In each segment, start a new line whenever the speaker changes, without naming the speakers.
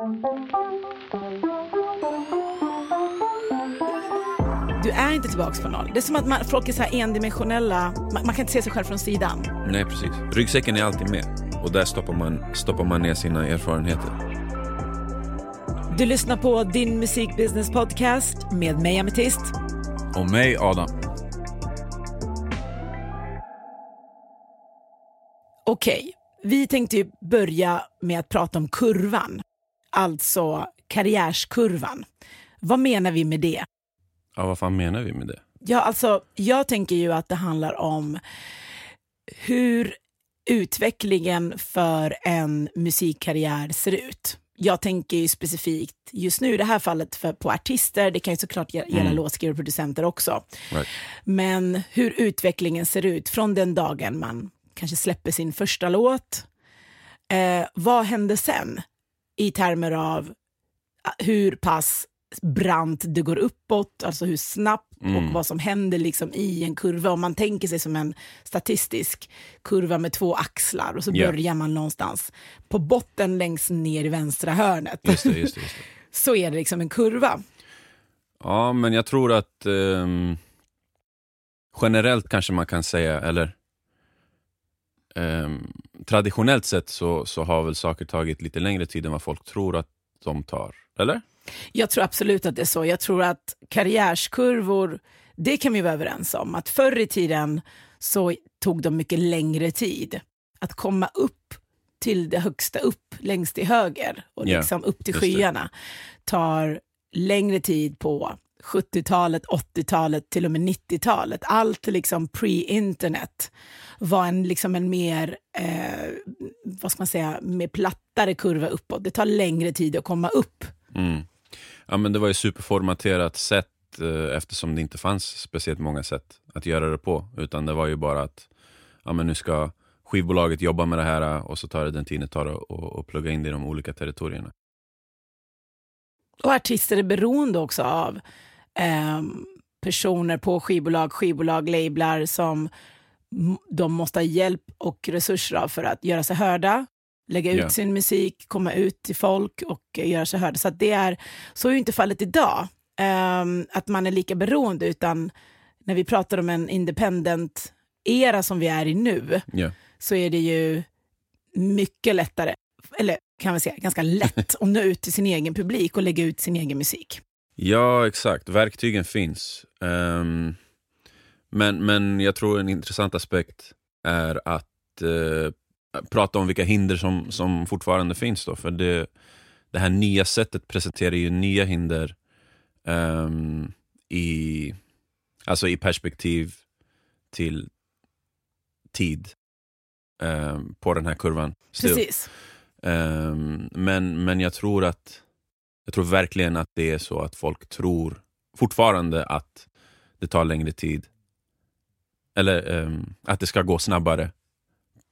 Du är inte tillbaka på noll. Det är som att man, folk är så här endimensionella, man, man kan inte se sig själv från sidan.
Nej, precis. Ryggsäcken är alltid med. Och där stoppar man, stoppar man ner sina erfarenheter.
Du lyssnar på Din Musikbusiness Podcast med mig Ametist.
Och mig, Adam.
Okej, vi tänkte ju börja med att prata om kurvan. Alltså karriärskurvan. Vad menar vi med det?
Ja, vad fan menar vi med det?
Ja, alltså, jag tänker ju att det handlar om hur utvecklingen för en musikkarriär ser ut. Jag tänker ju specifikt just nu i det här fallet för, på artister, det kan ju såklart gälla mm. låtskrivare och producenter också.
Right.
Men hur utvecklingen ser ut från den dagen man kanske släpper sin första låt. Eh, vad händer sen i termer av ah, hur pass brant det går uppåt, alltså hur snabbt mm. och vad som händer liksom i en kurva. Om man tänker sig som en statistisk kurva med två axlar och så yeah. börjar man någonstans på botten längst ner i vänstra hörnet.
Just det, just det, just det.
så är det liksom en kurva.
Ja, men jag tror att um, generellt kanske man kan säga, eller um, traditionellt sett så, så har väl saker tagit lite längre tid än vad folk tror att de tar, eller?
Jag tror absolut att det är så. Jag tror att karriärskurvor, det kan vi vara överens om. Att förr i tiden så tog de mycket längre tid. Att komma upp till det högsta upp, längst till höger och
yeah,
liksom upp till skyarna tar längre tid på 70-talet, 80-talet, till och med 90-talet. Allt liksom pre-internet var en, liksom en mer, eh, vad ska man säga, mer plattare kurva uppåt. Det tar längre tid att komma upp.
Mm. Ja, men det var ju superformaterat sätt eh, eftersom det inte fanns speciellt många sätt att göra det på. Utan det var ju bara att ja, men nu ska skivbolaget jobba med det här och så tar det den tiden det tar och, och plugga in det i de olika territorierna.
Och artister är beroende också av eh, personer på skivbolag, skivbolag, lablar som de måste ha hjälp och resurser av för att göra sig hörda, lägga ut yeah. sin musik, komma ut till folk och göra sig hörda. Så det är, så är inte fallet idag, um, att man är lika beroende, utan när vi pratar om en independent era som vi är i nu,
yeah.
så är det ju mycket lättare, eller kan man säga ganska lätt att nå ut till sin egen publik och lägga ut sin egen musik.
Ja, exakt. Verktygen finns. Um, men, men jag tror en intressant aspekt är att uh, prata om vilka hinder som, som fortfarande finns. Då, för det, det här nya sättet presenterar ju nya hinder um, i, alltså i perspektiv till tid um, på den här kurvan.
Precis.
Men, men jag tror att jag tror verkligen att det är så att folk tror fortfarande att det tar längre tid. Eller att det ska gå snabbare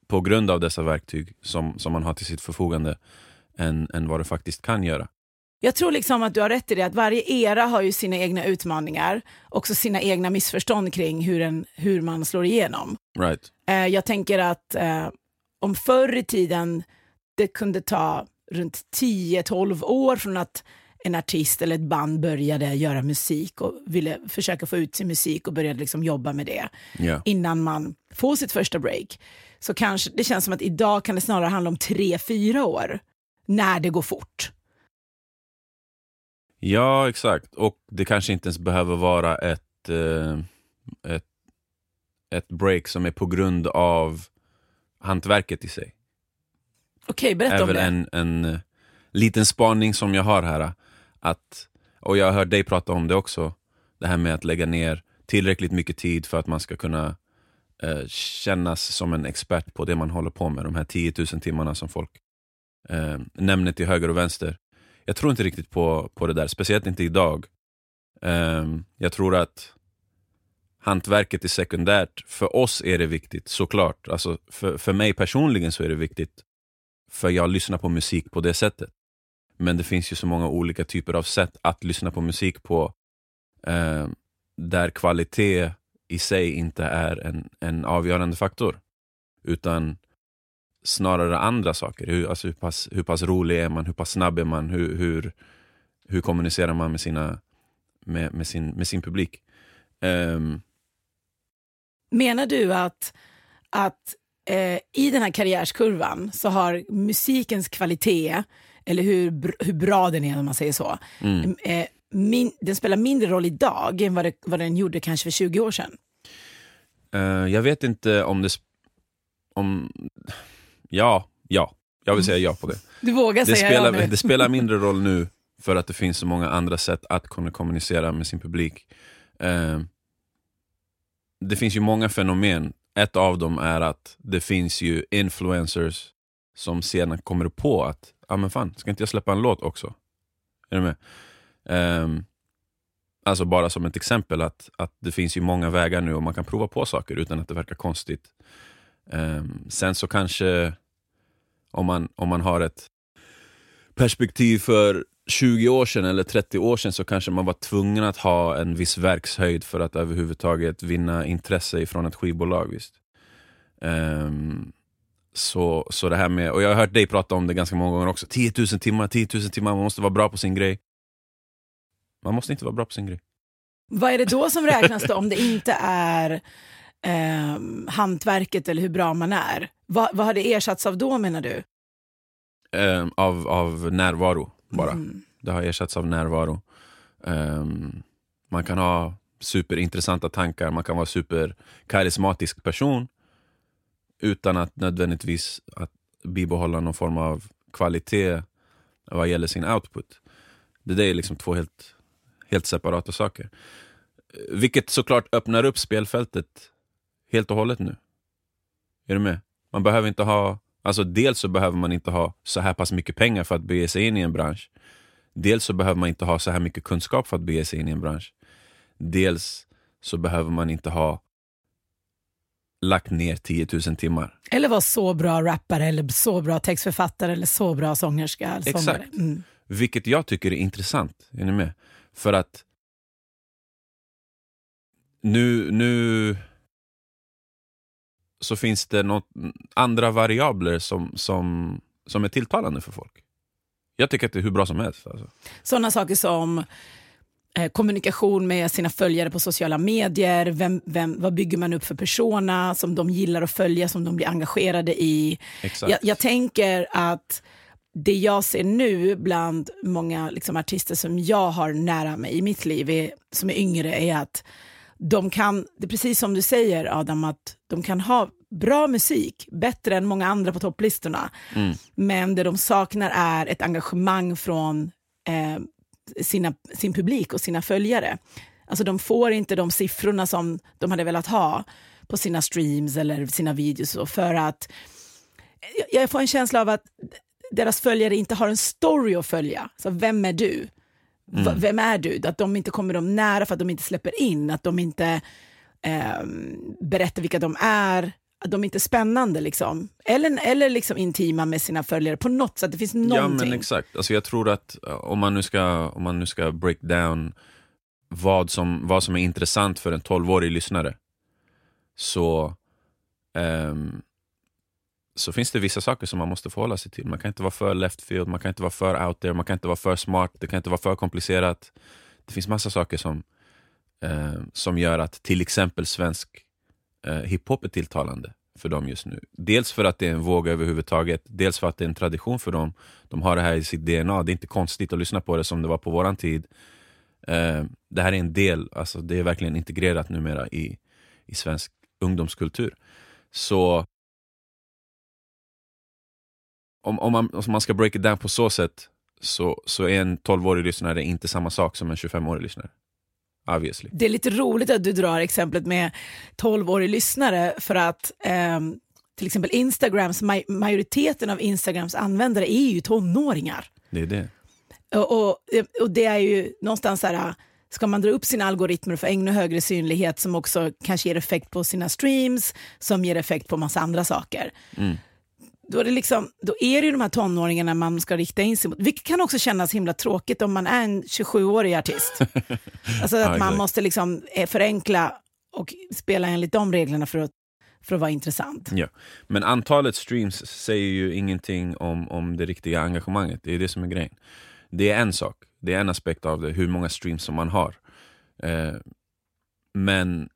på grund av dessa verktyg som, som man har till sitt förfogande än, än vad det faktiskt kan göra.
Jag tror liksom att du har rätt i det, att varje era har ju sina egna utmaningar, också sina egna missförstånd kring hur, en, hur man slår igenom.
Right.
Eh, jag tänker att eh, om förr i tiden det kunde ta runt 10-12 år från att en artist eller ett band började göra musik och ville försöka få ut sin musik och började liksom jobba med det
yeah.
innan man får sitt första break. Så kanske det känns som att idag kan det snarare handla om 3-4 år när det går fort.
Ja, exakt. Och det kanske inte ens behöver vara ett, eh, ett, ett break som är på grund av hantverket i sig.
Okej, berätta om det.
En, en eh, liten spaning som jag har här. Att, och jag har hört dig prata om det också. Det här med att lägga ner tillräckligt mycket tid för att man ska kunna eh, kännas som en expert på det man håller på med. De här 10 000 timmarna som folk eh, nämner till höger och vänster. Jag tror inte riktigt på, på det där, speciellt inte idag. Eh, jag tror att hantverket är sekundärt. För oss är det viktigt, såklart. Alltså, för, för mig personligen så är det viktigt. För jag lyssnar på musik på det sättet. Men det finns ju så många olika typer av sätt att lyssna på musik på. Eh, där kvalitet i sig inte är en, en avgörande faktor. Utan snarare andra saker. Hur, alltså hur, pass, hur pass rolig är man? Hur pass snabb är man? Hur, hur, hur kommunicerar man med, sina, med, med, sin, med sin publik? Um,
Menar du att, att eh, i den här karriärskurvan så har musikens kvalitet, eller hur, hur bra den är om man säger så,
mm.
eh, min, den spelar mindre roll idag än vad, det, vad den gjorde kanske för 20 år sedan?
Uh, jag vet inte om det... Om, ja, ja. Jag vill säga ja på det.
Du vågar
det
säga
spelar,
ja nu.
Det spelar mindre roll nu för att det finns så många andra sätt att kunna kommunicera med sin publik. Uh, det finns ju många fenomen. Ett av dem är att det finns ju influencers som sedan kommer på att, ja ah, men fan, ska inte jag släppa en låt också? Är du med? Um, alltså bara som ett exempel, att, att det finns ju många vägar nu och man kan prova på saker utan att det verkar konstigt. Um, sen så kanske, om man, om man har ett perspektiv för 20 år sedan eller 30 år sedan så kanske man var tvungen att ha en viss verkshöjd för att överhuvudtaget vinna intresse från ett skivbolag. Visst? Um, så, så det här med, och jag har hört dig prata om det ganska många gånger också, 10 000 timmar, 10 000 timmar, man måste vara bra på sin grej. Man måste inte vara bra på sin grej.
Vad är det då som räknas då om det inte är eh, hantverket eller hur bra man är? Va, vad har det ersatts av då menar du?
Eh, av, av närvaro bara.
Mm.
Det har ersatts av närvaro. Eh, man kan ha superintressanta tankar, man kan vara superkarismatisk person utan att nödvändigtvis att bibehålla någon form av kvalitet vad gäller sin output. Det där är liksom två helt helt separata saker. Vilket såklart öppnar upp spelfältet helt och hållet nu. Är du med? Man behöver inte ha, alltså dels så behöver man inte ha så här pass mycket pengar för att bege sig in i en bransch. Dels så behöver man inte ha så här mycket kunskap för att bege sig in i en bransch. Dels så behöver man inte ha lagt ner 10 000 timmar.
Eller vara så bra rappare, eller så bra textförfattare eller så bra sångerska. Eller
Exakt.
Mm.
Vilket jag tycker är intressant. Är ni med? För att nu, nu så finns det något, andra variabler som, som, som är tilltalande för folk. Jag tycker att det är hur bra som helst. Alltså.
Sådana saker som eh, kommunikation med sina följare på sociala medier, vem, vem, vad bygger man upp för persona som de gillar att följa, som de blir engagerade i.
Exakt.
Jag, jag tänker att det jag ser nu bland många liksom, artister som jag har nära mig i mitt liv, är, som är yngre, är att de kan, det är precis som du säger Adam, att de kan ha bra musik, bättre än många andra på topplistorna,
mm.
men det de saknar är ett engagemang från eh, sina, sin publik och sina följare. Alltså de får inte de siffrorna som de hade velat ha på sina streams eller sina videos för att jag får en känsla av att deras följare inte har en story att följa. Så vem är du? Mm. Vem är du? Att de inte kommer dem nära för att de inte släpper in, att de inte eh, berättar vilka de är, att de inte är spännande liksom. Eller, eller liksom intima med sina följare på något sätt. Det finns någonting.
Ja men exakt. Alltså jag tror att eh, om man nu ska, om man nu ska break down vad som, vad som är intressant för en 12-årig lyssnare så um, så finns det vissa saker som man måste förhålla sig till. Man kan inte vara för left field, man kan inte vara för out there, man kan inte vara för smart, det kan inte vara för komplicerat. Det finns massa saker som, eh, som gör att till exempel svensk eh, hiphop är tilltalande för dem just nu. Dels för att det är en våg överhuvudtaget, dels för att det är en tradition för dem. De har det här i sitt DNA, det är inte konstigt att lyssna på det som det var på våran tid. Eh, det här är en del, alltså det är verkligen integrerat numera i, i svensk ungdomskultur. Så om, om, man, om man ska break it down på så sätt så, så är en 12-årig lyssnare inte samma sak som en 25-årig lyssnare. Obviously.
Det är lite roligt att du drar exemplet med 12-årig lyssnare för att eh, till exempel Instagrams, majoriteten av Instagrams användare är ju tonåringar.
Det är det.
Och, och, och det är ju någonstans så här, ska man dra upp sina algoritmer för ännu högre synlighet som också kanske ger effekt på sina streams, som ger effekt på massa andra saker.
Mm
då är, det liksom, då är det ju de här tonåringarna man ska rikta in sig mot. Vilket kan också kännas himla tråkigt om man är en 27-årig artist. alltså att man måste liksom eh, förenkla och spela enligt de reglerna för att för att vara intressant.
Ja. Men antalet streams säger ju ingenting om, om det riktiga engagemanget. Det är det som är grejen. Det är en sak, det är en aspekt av det, hur många streams som man har. Eh, men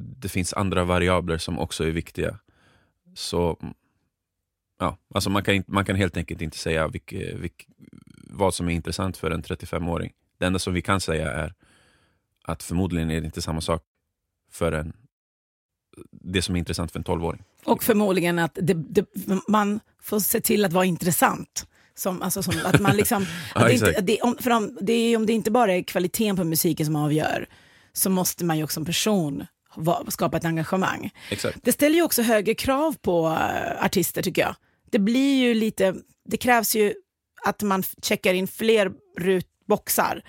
det finns andra variabler som också är viktiga. Så ja, alltså man, kan, man kan helt enkelt inte säga vilk, vilk, vad som är intressant för en 35-åring. Det enda som vi kan säga är att förmodligen är det inte samma sak för en, det som är intressant för en 12-åring.
Och förmodligen att det, det, man får se till att vara intressant. Som, alltså som, att man liksom,
Ja,
det, inte,
exakt.
det, om, för om, det är, om det inte bara är kvaliteten på musiken som avgör, så måste man ju också som person skapa ett engagemang.
Exakt.
Det ställer ju också högre krav på uh, artister tycker jag. Det blir ju lite, det krävs ju att man checkar in fler rutboxar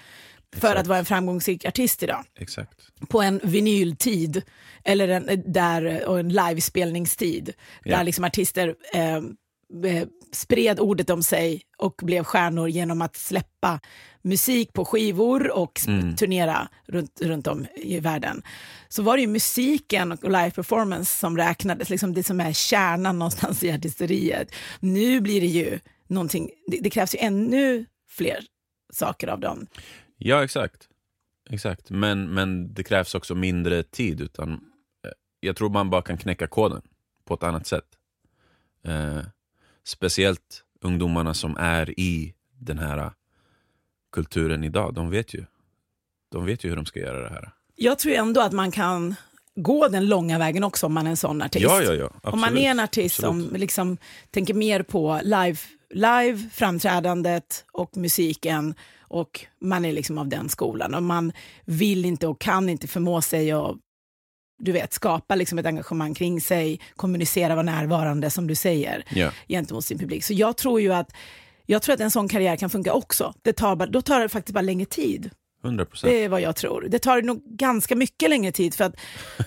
för
Exakt.
att vara en framgångsrik artist idag.
Exakt.
På en vinyltid eller en, där, och en livespelningstid.
Ja.
Där liksom artister eh, eh, spred ordet om sig och blev stjärnor genom att släppa musik på skivor och
Mm.
turnera runt, runt om i världen. Så var det ju musiken och live performance som räknades, liksom det som är kärnan någonstans i artisteriet. Nu blir det ju någonting, det, det krävs ju ännu fler saker av dem.
Ja, exakt. exakt. Men, men det krävs också mindre tid. Utan, eh, jag tror man bara kan knäcka koden på ett annat sätt. Eh, speciellt ungdomarna som är i den här kulturen idag. De vet ju. De vet ju hur de ska göra det här.
Jag tror ändå att man kan gå den långa vägen också om man är en sån artist.
Ja, ja, ja. Absolut.
Om man är en artist
Absolut.
som liksom tänker mer på live, live, framträdandet och musiken och man är liksom av den skolan och man vill inte och kan inte förmå sig att du vet, skapa liksom ett engagemang kring sig, kommunicera, vara närvarande som du säger
Ja,
gentemot sin publik. Så jag tror ju att, jag tror att en sån karriär kan funka också. Det tar bara, då tar det faktiskt bara längre tid.
100 procent.
Det är vad jag tror. Det tar nog ganska mycket längre tid för att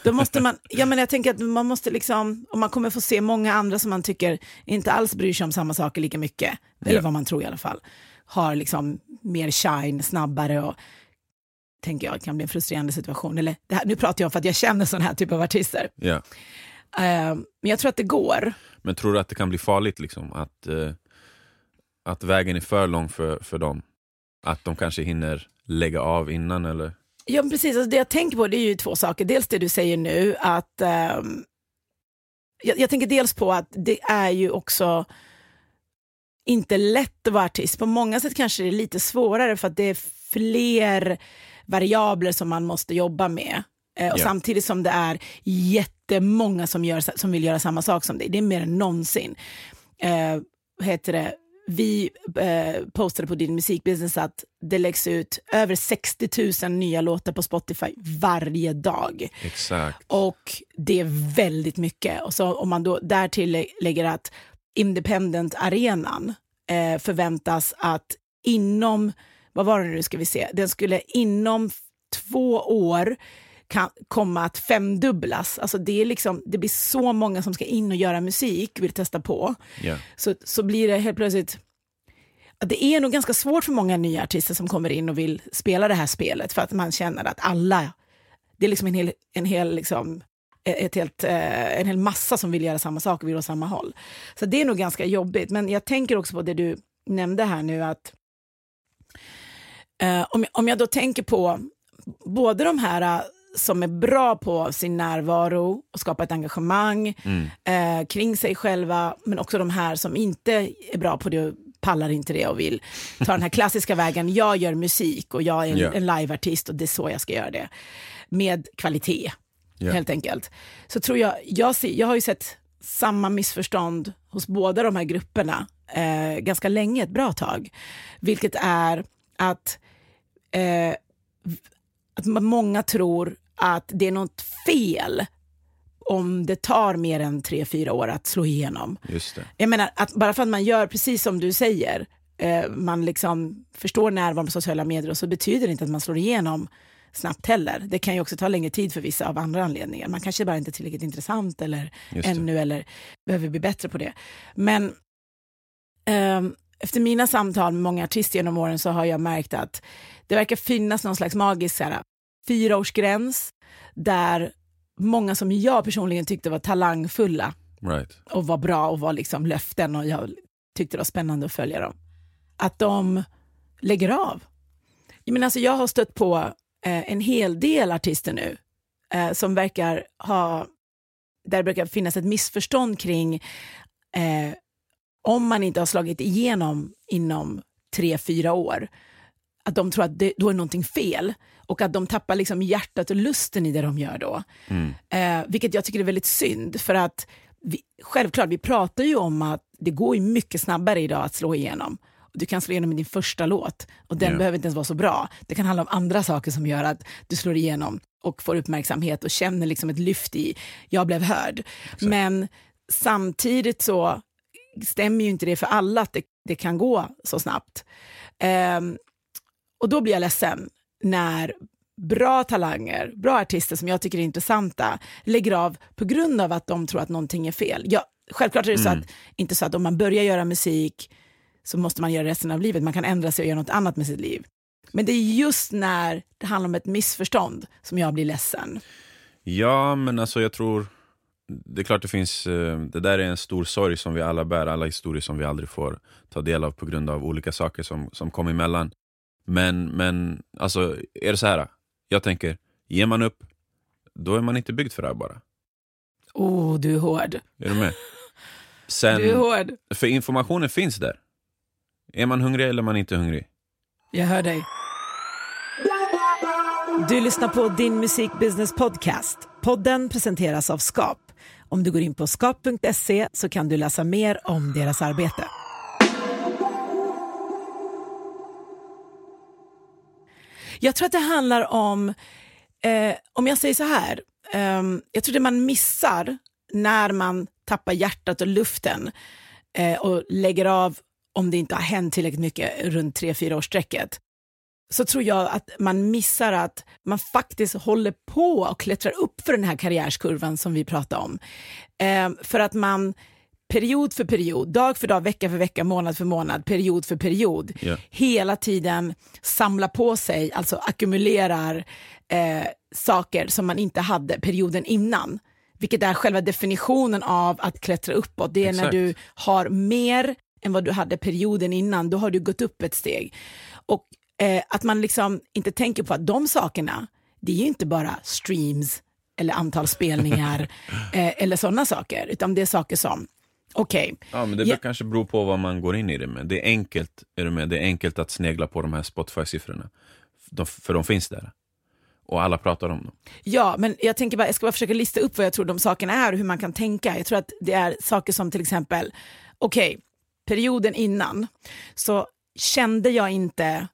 då måste man, ja men jag tänker att man måste liksom, om man kommer få se många andra som man tycker inte alls bryr sig om samma saker lika mycket, eller
Ja.
vad man tror i alla fall, har liksom mer shine snabbare och tänker jag kan bli en frustrerande situation. Eller, det här, nu pratar jag om för att jag känner sån här typ av artister.
Ja.
Eh, men jag tror att det går.
Men tror du att det kan bli farligt? Liksom? Att, eh, att vägen är för lång för, för dem? Att de kanske hinner lägga av innan? Eller?
Ja, precis. Alltså det jag tänker på det är ju två saker. Dels det du säger nu, att ehm, jag, jag tänker dels på att det är ju också inte lätt att vara artist. På många sätt kanske det är lite svårare för att det är fler variabler som man måste jobba med. Eh, och
Ja.
Samtidigt som det är jättemånga som, gör, som vill göra samma sak som dig. Det är mer än någonsin. Eh, heter det? Vi eh, postade på din musikbusiness att det läggs ut över 60 000 nya låtar på Spotify varje dag.
Exakt.
Och det är väldigt mycket. Och så om man då därtill lä- lägger att Independent-arenan eh, förväntas att inom, vad var det nu ska vi se, den skulle inom två år kan komma att femdubblas. Alltså det, är liksom, det blir så många som ska in och göra musik, vill testa på.
Ja.
Så, så blir det helt plötsligt det är nog ganska svårt för många nya artister som kommer in och vill spela det här spelet för att man känner att alla, det är liksom en hel, en hel, liksom, ett helt, eh, en hel massa som vill göra samma sak och vill åt samma håll. Så det är nog ganska jobbigt. Men jag tänker också på det du nämnde här nu att eh, om, om jag då tänker på både de här eh, som är bra på sin närvaro och skapa ett engagemang
Mm.
eh, kring sig själva, men också de här som inte är bra på det och pallar inte det och vill ta den här klassiska vägen. Jag gör musik och jag är en,
Ja.
en liveartist och det är så jag ska göra det. Med kvalitet,
Ja.
helt enkelt. Så tror jag, jag, ser, jag har ju sett samma missförstånd hos båda de här grupperna eh, ganska länge, ett bra tag. Vilket är att, eh, att många tror att det är något fel om det tar mer än tre, fyra år att slå igenom.
Just det.
Jag menar, att bara för att man gör precis som du säger, eh, man liksom förstår närvaron på sociala medier och så betyder det inte att man slår igenom snabbt heller. Det kan ju också ta längre tid för vissa av andra anledningar. Man kanske bara inte är tillräckligt intressant eller ännu eller behöver bli bättre på det. Men ehm, efter mina samtal med många artister genom åren så har jag märkt att det verkar finnas någon slags magisk så här, fyraårsgräns där många som jag personligen tyckte var talangfulla
Right.
och var bra och var liksom löften och jag tyckte det var spännande att följa dem. Att de lägger av. Jag, menar, alltså, jag har stött på eh, en hel del artister nu eh, som verkar ha, där det brukar finnas ett missförstånd kring eh, om man inte har slagit igenom inom tre, fyra år, att de tror att det, då är någonting fel och att de tappar liksom hjärtat och lusten i det de gör då.
Mm.
Eh, vilket jag tycker är väldigt synd, för att vi, självklart, vi pratar ju om att det går ju mycket snabbare idag att slå igenom. Du kan slå igenom med din första låt och den
Ja.
behöver inte ens vara så bra. Det kan handla om andra saker som gör att du slår igenom och får uppmärksamhet och känner liksom ett lyft i, jag blev hörd. Men samtidigt så stämmer ju inte det för alla att det, det kan gå så snabbt. Ehm, och då blir jag ledsen när bra talanger, bra artister som jag tycker är intressanta, lägger av på grund av att de tror att någonting är fel. Ja, självklart är det så
Mm.
att, inte så att om man börjar göra musik så måste man göra resten av livet. Man kan ändra sig och göra något annat med sitt liv. Men det är just när det handlar om ett missförstånd som jag blir ledsen.
Ja, men alltså jag tror... Det är klart det finns... eh, Det där är en stor sorg som vi alla bär, alla historier som vi aldrig får ta del av på grund av olika saker som, som kom emellan. Men, men alltså, är det så här? Jag tänker, ger man upp, då är man inte byggd för det här bara.
Oh, du är hård.
Är du med? Sen,
Du är hård.
för informationen finns där. Är man hungrig eller är man inte hungrig?
Jag hör dig. Du lyssnar på Din Musik Business Podcast. Podden presenteras av Skap. Om du går in på skap.se så kan du läsa mer om deras arbete. Jag tror att det handlar om, eh, om jag säger så här, eh, jag tror det man missar när man tappar hjärtat och luften eh, och lägger av om det inte har hänt tillräckligt mycket runt tre fyra årssträcket så tror jag att man missar att man faktiskt håller på och klättrar upp för den här karriärskurvan som vi pratar om. Eh, för att man period för period, dag för dag, vecka för vecka, månad för månad, period för period,
Ja.
hela tiden samlar på sig, alltså ackumulerar eh, saker som man inte hade perioden innan. Vilket är själva definitionen av att klättra uppåt. Det är när
Exakt.
du har mer än vad du hade perioden innan, då har du gått upp ett steg. Och eh, att man liksom inte tänker på att de sakerna, det är ju inte bara streams eller antal spelningar eh, eller sådana saker, utan det är saker som, okej,
Ja, men det
Ja.
kanske beror på vad man går in i det med. Det är enkelt, är du med? Det är enkelt att snegla på de här Spotify-siffrorna. För de finns där. Och alla pratar om dem.
Ja, men jag tänker bara, jag ska bara försöka lista upp vad jag tror de sakerna är och hur man kan tänka. Jag tror att det är saker som till exempel, okej, perioden innan så kände jag inte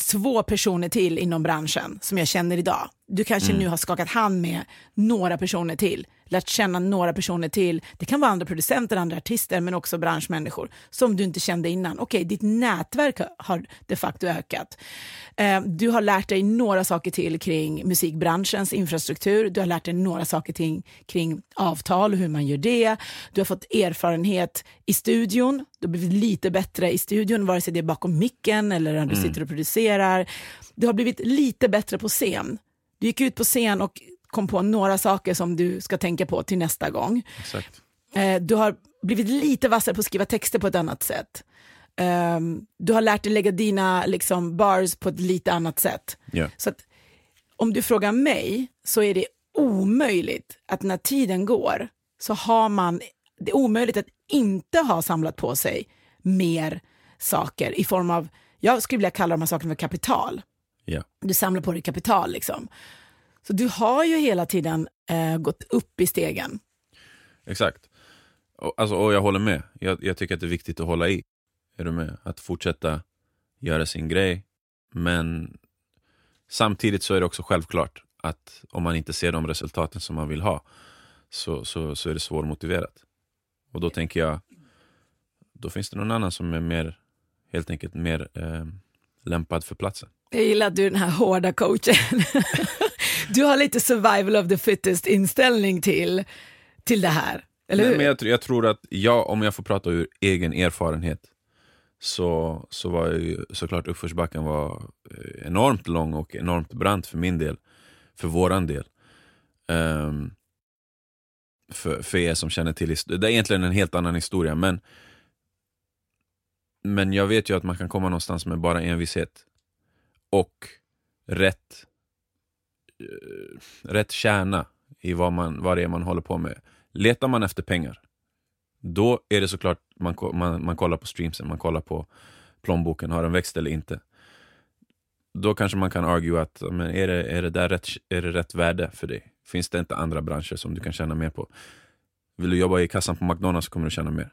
två personer till inom branschen som jag känner idag. Du kanske
Mm.
nu har skakat hand med några personer till, lärt känna några personer till. Det kan vara andra producenter, andra artister, men också branschmänniskor som du inte kände innan. Okej, ditt nätverk har de facto ökat. Eh, Du har lärt dig några saker till kring musikbranschens infrastruktur. Du har lärt dig några saker till, kring avtal och hur man gör det. Du har fått erfarenhet i studion. Du har blivit lite bättre i studion, vare sig det är bakom micken eller när du sitter och producerar. Du har blivit lite bättre på scen. Du gick ut på scen och kom på några saker som du ska tänka på till nästa gång.
Exakt.
Eh, du har blivit lite vassare på att skriva texter på ett annat sätt. Ehm, du har lärt dig lägga dina liksom, bars på ett lite annat sätt.
Ja.
Så att, om du frågar mig så är det omöjligt att när tiden går så har man, det är omöjligt att inte ha samlat på sig mer saker i form av, jag skulle vilja kalla de här sakerna för kapital.
Ja.
Du samlar på dig kapital liksom. Så du har ju hela tiden eh, gått upp i stegen.
Exakt. Och, alltså, och jag håller med. Jag, jag tycker att det är viktigt att hålla i. Är du med? Att fortsätta göra sin grej. Men samtidigt så är det också självklart att om man inte ser de resultaten som man vill ha så, så, så är det svårmotiverat. Och då tänker jag, då finns det någon annan som är mer, helt enkelt mer eh, lämpad för platsen.
Jag gillar att du är den här hårda coachen. Du har lite survival of the fittest inställning till, till det här, eller
Nej,
hur?
men jag, jag tror att jag, om jag får prata ur egen erfarenhet, så, så var ju såklart uppförsbacken var eh, enormt lång och enormt brant för min del, för våran del. Um, för, för er som känner till historien. Det är egentligen en helt annan historia, men, men jag vet ju att man kan komma någonstans med bara envishet och rätt, rätt kärna i vad, man, vad det är man håller på med. Letar man efter pengar, då är det såklart man, man, man kollar på streamsen, man kollar på plånboken, har den växt eller inte? Då kanske man kan argue att men är, det, är, det där rätt, är det rätt värde för dig? Finns det inte andra branscher som du kan tjäna mer på? Vill du jobba i kassan på McDonalds så kommer du tjäna mer.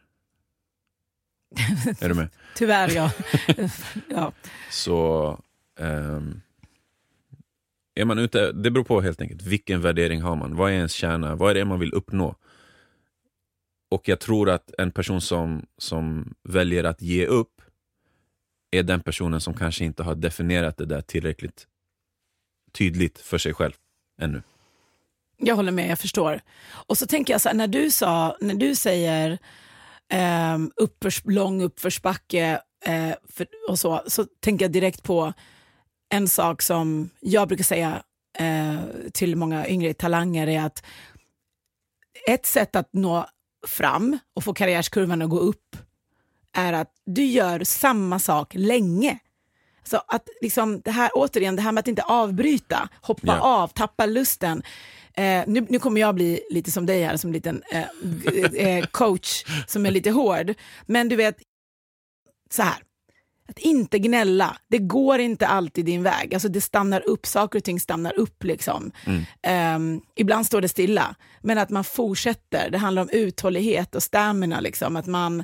är du med?
Tyvärr ja. ja.
Så um, är man ute, det beror på helt enkelt. Vilken värdering har man? Vad är ens kärna? Vad är det man vill uppnå? Och jag tror att en person som, som väljer att ge upp är den personen som kanske inte har definierat det där tillräckligt tydligt för sig själv ännu.
Jag håller med, jag förstår. Och så tänker jag så här, när du, sa, när du säger eh, uppförs, lång uppförsbacke eh, för, och så, så tänker jag direkt på en sak som jag brukar säga eh, till många yngre talanger är att ett sätt att nå fram och få karriärskurvan att gå upp är att du gör samma sak länge. Så att liksom det här, återigen, det här med att inte avbryta, hoppa yeah. av, tappa lusten. Eh, nu, nu, kommer jag bli lite som dig här, som en liten eh, eh, coach som är lite hård. Men du vet, så här. Att inte gnälla, det går inte alltid din väg. Alltså det stannar upp, saker och ting stannar upp. Liksom. Mm. Um, ibland står det stilla, men att man fortsätter. Det handlar om uthållighet och stamina. Liksom. Att man,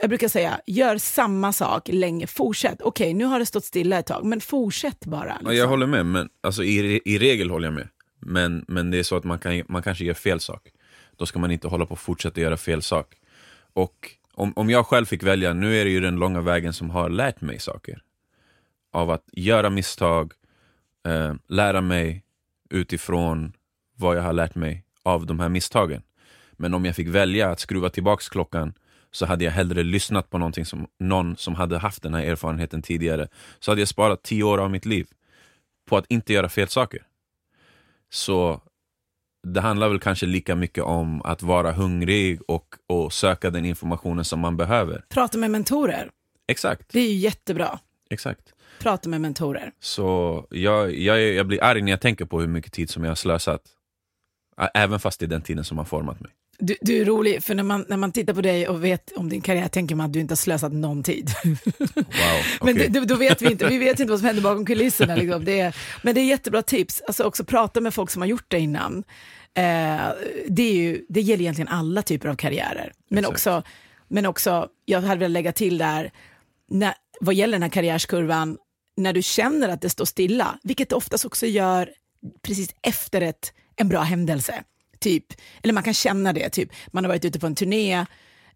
jag brukar säga, gör samma sak länge, fortsätt. Okej, okay, nu har det stått stilla ett tag, men fortsätt bara. Liksom.
Jag håller med, men, alltså, i, i regel håller jag med. Men, men det är så att man, kan, man kanske gör fel sak. Då ska man inte hålla på och fortsätta göra fel sak. Och om, om jag själv fick välja, nu är det ju den långa vägen som har lärt mig saker. Av att göra misstag, eh, lära mig utifrån vad jag har lärt mig av de här misstagen. Men om jag fick välja att skruva tillbaks klockan så hade jag hellre lyssnat på någonting som, någon som hade haft den här erfarenheten tidigare. Så hade jag sparat tio år av mitt liv på att inte göra fel saker. Så det handlar väl kanske lika mycket om att vara hungrig och, och söka den informationen som man behöver.
Prata med mentorer.
Exakt.
Det är ju jättebra.
Exakt.
Prata med mentorer.
Så jag, jag, jag blir arg när jag tänker på hur mycket tid som jag har slösat. Även fast det är den tiden som har format mig.
Du, du, är rolig, för när man, när man tittar på dig och vet om din karriär tänker man att du inte har slösat någon tid.
Wow, okay.
Men det, då vet vi inte, vi vet inte vad som händer bakom kulisserna. Liksom. Det är, men det är jättebra tips, alltså också prata med folk som har gjort det innan. Eh, det, är ju, det gäller egentligen alla typer av karriärer. Men också, men också, jag hade velat lägga till där, när, vad gäller den här karriärskurvan, när du känner att det står stilla, vilket det oftast också gör precis efter ett, en bra händelse. Typ, eller man kan känna det, typ. man har varit ute på en turné,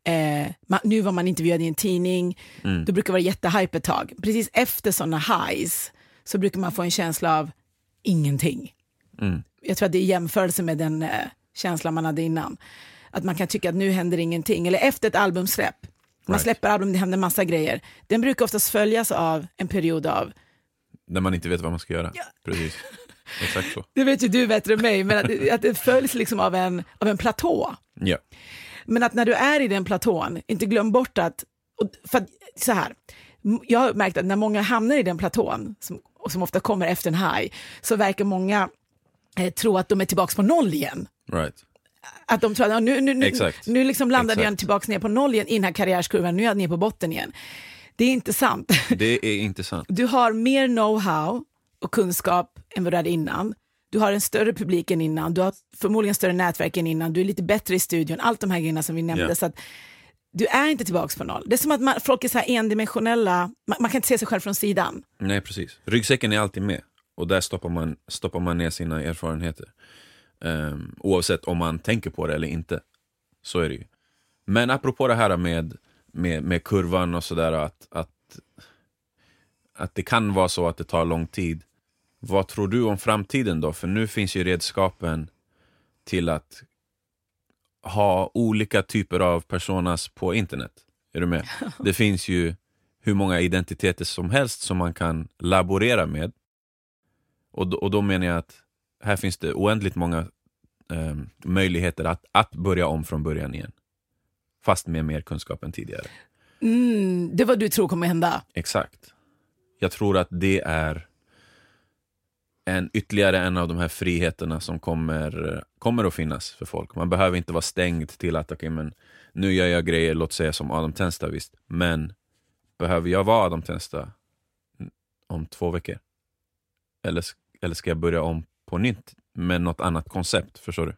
eh, man, nu var man intervjuad i en tidning, mm. då brukar det vara jättehype ett tag. Precis efter sådana highs så brukar man få en känsla av ingenting. Mm. Jag tror att det är i jämförelse med den eh, känslan man hade innan. Att man kan tycka att nu händer ingenting, eller efter ett albumsläpp. Man right. släpper album, det händer massa grejer. Den brukar oftast följas av en period av...
När man inte vet vad man ska göra. Ja. Precis. Exakt så.
Det vet ju du bättre än mig, men att, att det följs liksom av en, av en platå.
Ja.
Men att när du är i den platån, inte glöm bort att, för att, så här, jag har märkt att när många hamnar i den platån, som, och som ofta kommer efter en high, så verkar många eh, tro att de är tillbaka på noll igen.
Right.
Att de tror att nu, nu, nu, nu liksom landade Exakt. jag tillbaka ner på noll igen i den här karriärskurvan, nu är jag ner på botten igen. Det är inte sant.
Det är inte sant.
Du har mer know-how och kunskap än vad du hade innan. Du har en större publik än innan, du har förmodligen större nätverk än innan, du är lite bättre i studion, allt de här grejerna som vi nämnde. Yeah. Så att du är inte tillbaka på noll. Det är som att man, folk är så här endimensionella, man, man, kan inte se sig själv från sidan.
Nej, precis. Ryggsäcken är alltid med och där stoppar man, stoppar man ner sina erfarenheter. Um, oavsett om man tänker på det eller inte. Så är det ju. Men apropå det här med, med, med kurvan och sådär, att, att, att det kan vara så att det tar lång tid. Vad tror du om framtiden då? För nu finns ju redskapen till att ha olika typer av personas på internet. Är du med? Det finns ju hur många identiteter som helst som man kan laborera med. Och då, och då menar jag att här finns det oändligt många eh, möjligheter att, att börja om från början igen. Fast med mer kunskap än tidigare.
Mm, det är vad du tror kommer hända.
Exakt. Jag tror att det är en, ytterligare en av de här friheterna som kommer, kommer att finnas för folk. Man behöver inte vara stängd till att okay, men nu gör jag grejer, låt säga som Adam Tensta visst. Men behöver jag vara Adam Tensta om två veckor? Eller, eller ska jag börja om på nytt med något annat koncept? Förstår du?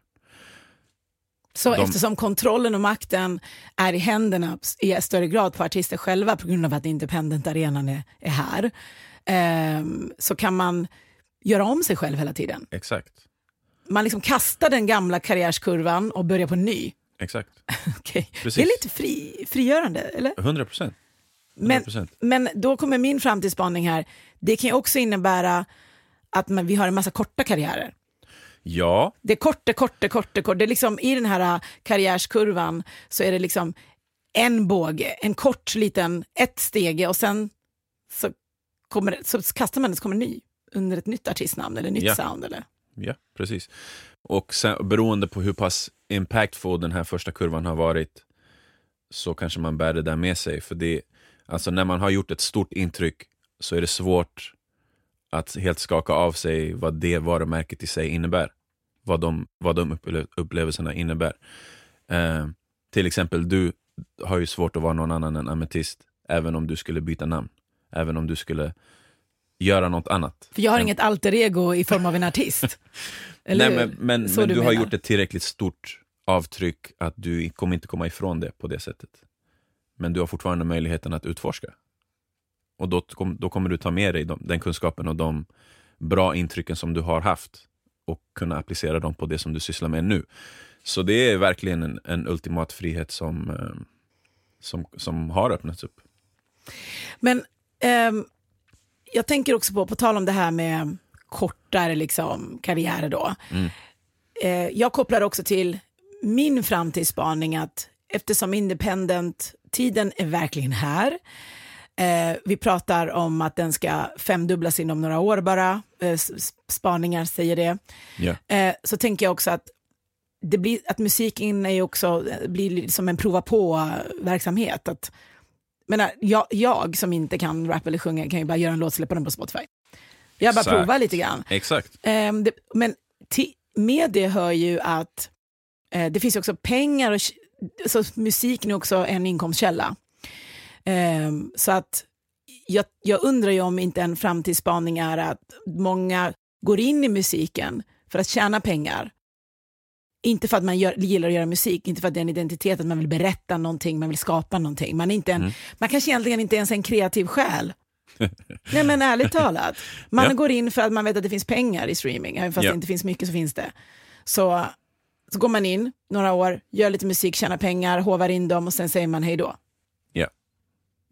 Så
De-
eftersom kontrollen och makten är i händerna i större grad på artister själva på grund av att independent-arenan är, är här, ehm, så kan man göra om sig själv hela tiden.
Exakt.
Man liksom kastar den gamla karriärskurvan och börjar på en ny.
Exakt.
Okej.
Precis.
Det är lite fri, frigörande, eller?
100 procent.
Men,
100%.
men då kommer min framtidsspaning här. Det kan ju också innebära att man, vi har en massa korta karriärer.
Ja,
Det är korta, korta, korta, korta. Det är liksom, I den här äh, karriärskurvan så är det liksom en båge, en kort liten, ett stege och sen så, kommer så kastar man det så kommer det ny under ett nytt artistnamn eller nytt
Ja.
sound. Eller?
Ja, precis. Och sen, beroende på hur pass impactful den här första kurvan har varit så kanske man bär det där med sig. För det, alltså när man har gjort ett stort intryck så är det svårt att helt skaka av sig vad det varumärket i sig innebär. Vad de, vad de upple- upplevelserna innebär. Eh, till exempel, du har ju svårt att vara någon annan än ametist, även om du skulle byta namn. Även om du skulle göra något annat.
För jag har
än-
inget alter ego i form av en artist.
Nej, men, men, men
du
du, har gjort ett tillräckligt stort avtryck att du kommer inte komma ifrån det på det sättet. Men du har fortfarande möjligheten att utforska. Och då, då kommer du ta med dig de, den kunskapen och de bra intrycken som du har haft och kunna applicera dem på det som du sysslar med nu. Så det är verkligen en, en ultimat frihet som, eh, som, som har öppnats upp.
Men ehm, jag tänker också på, på tal om det här med kortare liksom, karriärer då.
Mm.
Eh, jag kopplar också till min framtidsspaning att eftersom independent-tiden är verkligen här, eh, vi pratar om att den ska femdubblas inom några år bara, eh, spaningar säger det,
Ja.
eh, så tänker jag också att det blir, att musiken är också, blir som en prova på-verksamhet. Att, menar, jag, jag som inte kan rap eller sjunga kan ju bara göra en låt och släppa den på Spotify. Jag bara
Exakt.
provar lite grann.
Exakt.
Ehm, det, men med det hör ju att eh, det finns också pengar och så musiken är också en inkomstkälla. Ehm, så att jag, jag undrar ju om inte en framtidsspaning är att många går in i musiken för att tjäna pengar. Inte för att man gör, gillar att göra musik, inte för att det är en identitet, att man vill berätta någonting, man vill skapa någonting. Man, är inte en,
Mm.
man kanske egentligen inte ens är en kreativ själ. Nej men ärligt talat, man
Ja.
går in för att man vet att det finns pengar i streaming, även fast
Ja.
det inte finns mycket så finns det. Så, så går man in några år, gör lite musik, tjänar pengar, hovar in dem och sen säger man hej då.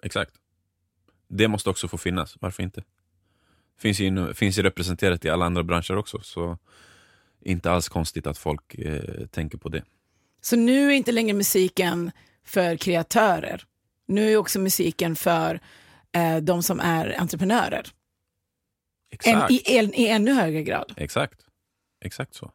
Exakt. Det måste också få finnas, varför inte? Finns ju, finns ju representerat i alla andra branscher också, så inte alls konstigt att folk eh, tänker på det.
Så nu är inte längre musiken för kreatörer. Nu är också musiken för eh, de som är entreprenörer. En,
Exakt.
i, en, I ännu högre grad.
Exakt. Exakt så.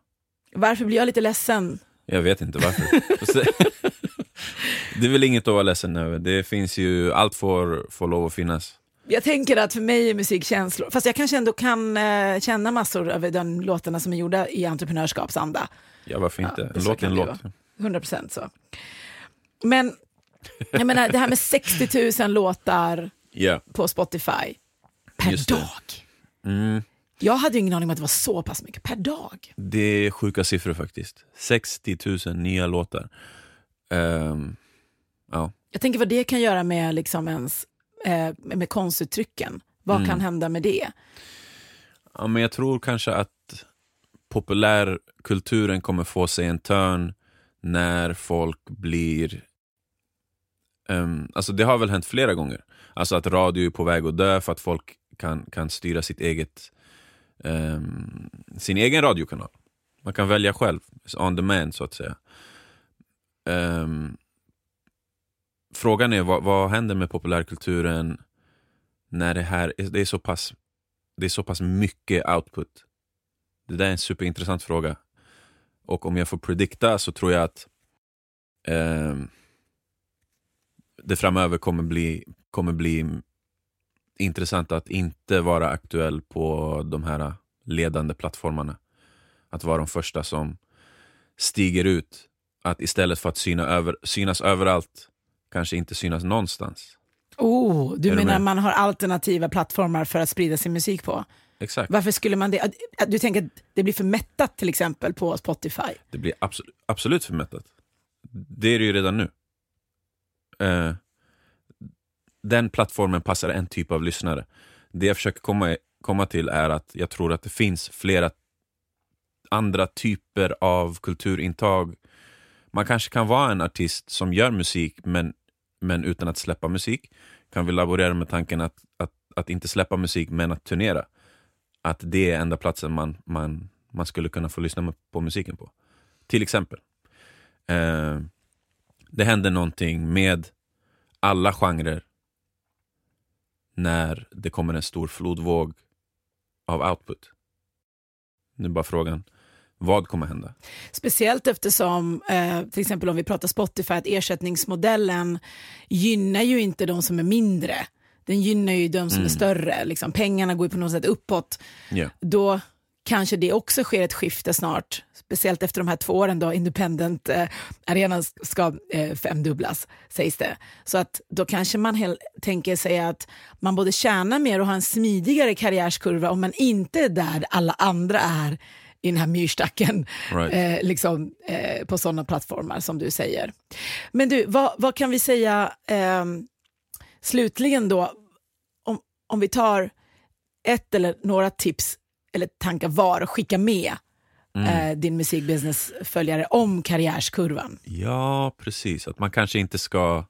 Varför blir jag lite ledsen?
Jag vet inte varför. det är väl inget att vara ledsen över. Det finns ju, allt får, får lov att finnas.
Jag tänker att för mig är musik känslor, fast jag kanske ändå kan eh, känna massor över de låtarna som är gjorda i entreprenörskapsanda.
Ja, varför
Ja,
inte?
så
låt en låt.
100 procent så. Men jag menar, det här med 60 000 låtar
Ja.
på Spotify per dag.
Mm.
Jag hade ingen aning om att det var så pass mycket per dag.
Det är sjuka siffror faktiskt. 60 000 nya låtar. Ehm, ja.
Jag tänker vad det kan göra med, liksom ens, eh, med konstuttrycken. Vad
Mm.
kan hända med det?
ja, men jag tror kanske att populärkulturen kommer få sig en törn när folk blir... ehm, alltså det har väl hänt flera gånger. Alltså att radio är på väg att dö för att folk kan, kan styra sitt eget, ehm, sin egen radiokanal. Man kan välja själv, on demand så att säga. Ehm, frågan är vad, vad händer med populärkulturen när det här det är så pass, det är så pass mycket output. Det där är en superintressant fråga. Och om jag får predikta så tror jag att eh, det framöver kommer bli, kommer bli intressant att inte vara aktuell på de här ledande plattformarna. Att vara de första som stiger ut. Att istället för att syna över, synas överallt, kanske inte synas någonstans.
Oh, du
Är du
menar
med?
man har alternativa plattformar för att sprida sin musik på?
Exakt.
Varför skulle man det? Du tänker att det blir för mättat till exempel på Spotify?
Det blir absolut, absolut för mättat. Det är det ju redan nu. Eh, den plattformen passar en typ av lyssnare. Det jag försöker komma, komma till är att jag tror att det finns flera andra typer av kulturintag. Man kanske kan vara en artist som gör musik men, men utan att släppa musik. Kan vi laborera med tanken att, att, att inte släppa musik men att turnera. Att det är enda platsen man, man, man skulle kunna få lyssna på musiken på. Till exempel. Eh, det händer någonting med alla genrer när det kommer en stor flodvåg av output. Nu är bara frågan, vad kommer hända?
Speciellt eftersom, eh, till exempel om vi pratar Spotify, att ersättningsmodellen gynnar ju inte de som är mindre. Den gynnar ju de som
Mm.
är större. Liksom. Pengarna går ju på något sätt uppåt.
Ja.
Då kanske det också sker ett skifte snart. Speciellt efter de här två åren då independent eh, arenan ska eh, femdubblas, sägs det. Så att då kanske man hel- tänker sig att man både tjänar mer och har en smidigare karriärskurva om man inte är där alla andra är i den här myrstacken
Right.
eh, liksom, eh, på sådana plattformar som du säger. Men du, vad, vad kan vi säga eh, slutligen då, om, om vi tar ett eller några tips eller tankar var och skicka med eh, din musikbusiness-följare om karriärskurvan.
Ja, precis. Att man kanske inte ska...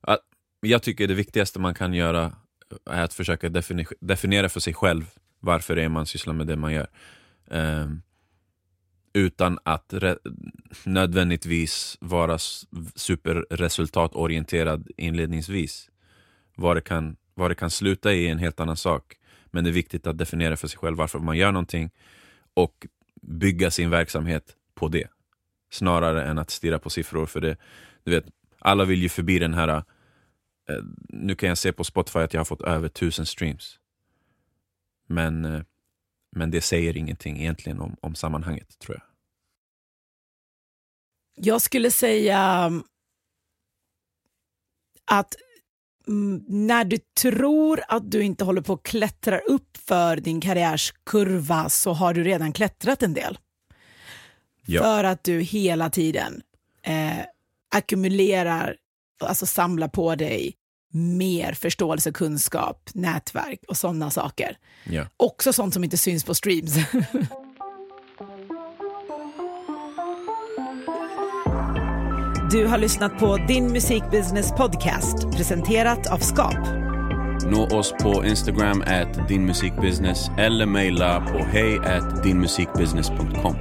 Att, jag tycker det viktigaste man kan göra är att försöka defini- definiera för sig själv varför det är man sysslar med det man gör. Ehm, utan att nödvändigtvis vara superresultatorienterad inledningsvis. Vad det, kan, vad det kan sluta i är en helt annan sak. Men det är viktigt att definiera för sig själv varför man gör någonting och bygga sin verksamhet på det. Snarare än att stirra på siffror. För det, du vet, alla vill ju förbi den här... Eh, nu kan jag se på Spotify att jag har fått över tusen streams. Men, eh, men det säger ingenting egentligen om, om sammanhanget, tror jag.
Jag skulle säga att mm, när du tror att du inte håller på att klättra upp för din karriärskurva så har du redan klättrat en del.
Ja.
För att du hela tiden eh, ackumulerar, alltså samlar på dig mer förståelse, kunskap, nätverk och sådana saker.
Ja.
Också sånt som inte syns på streams. Du har lyssnat på Din Musikbusiness Podcast presenterat av Skap.
Nå oss på Instagram at dinmusikbusiness eller mejla på hej at dinmusikbusiness.com.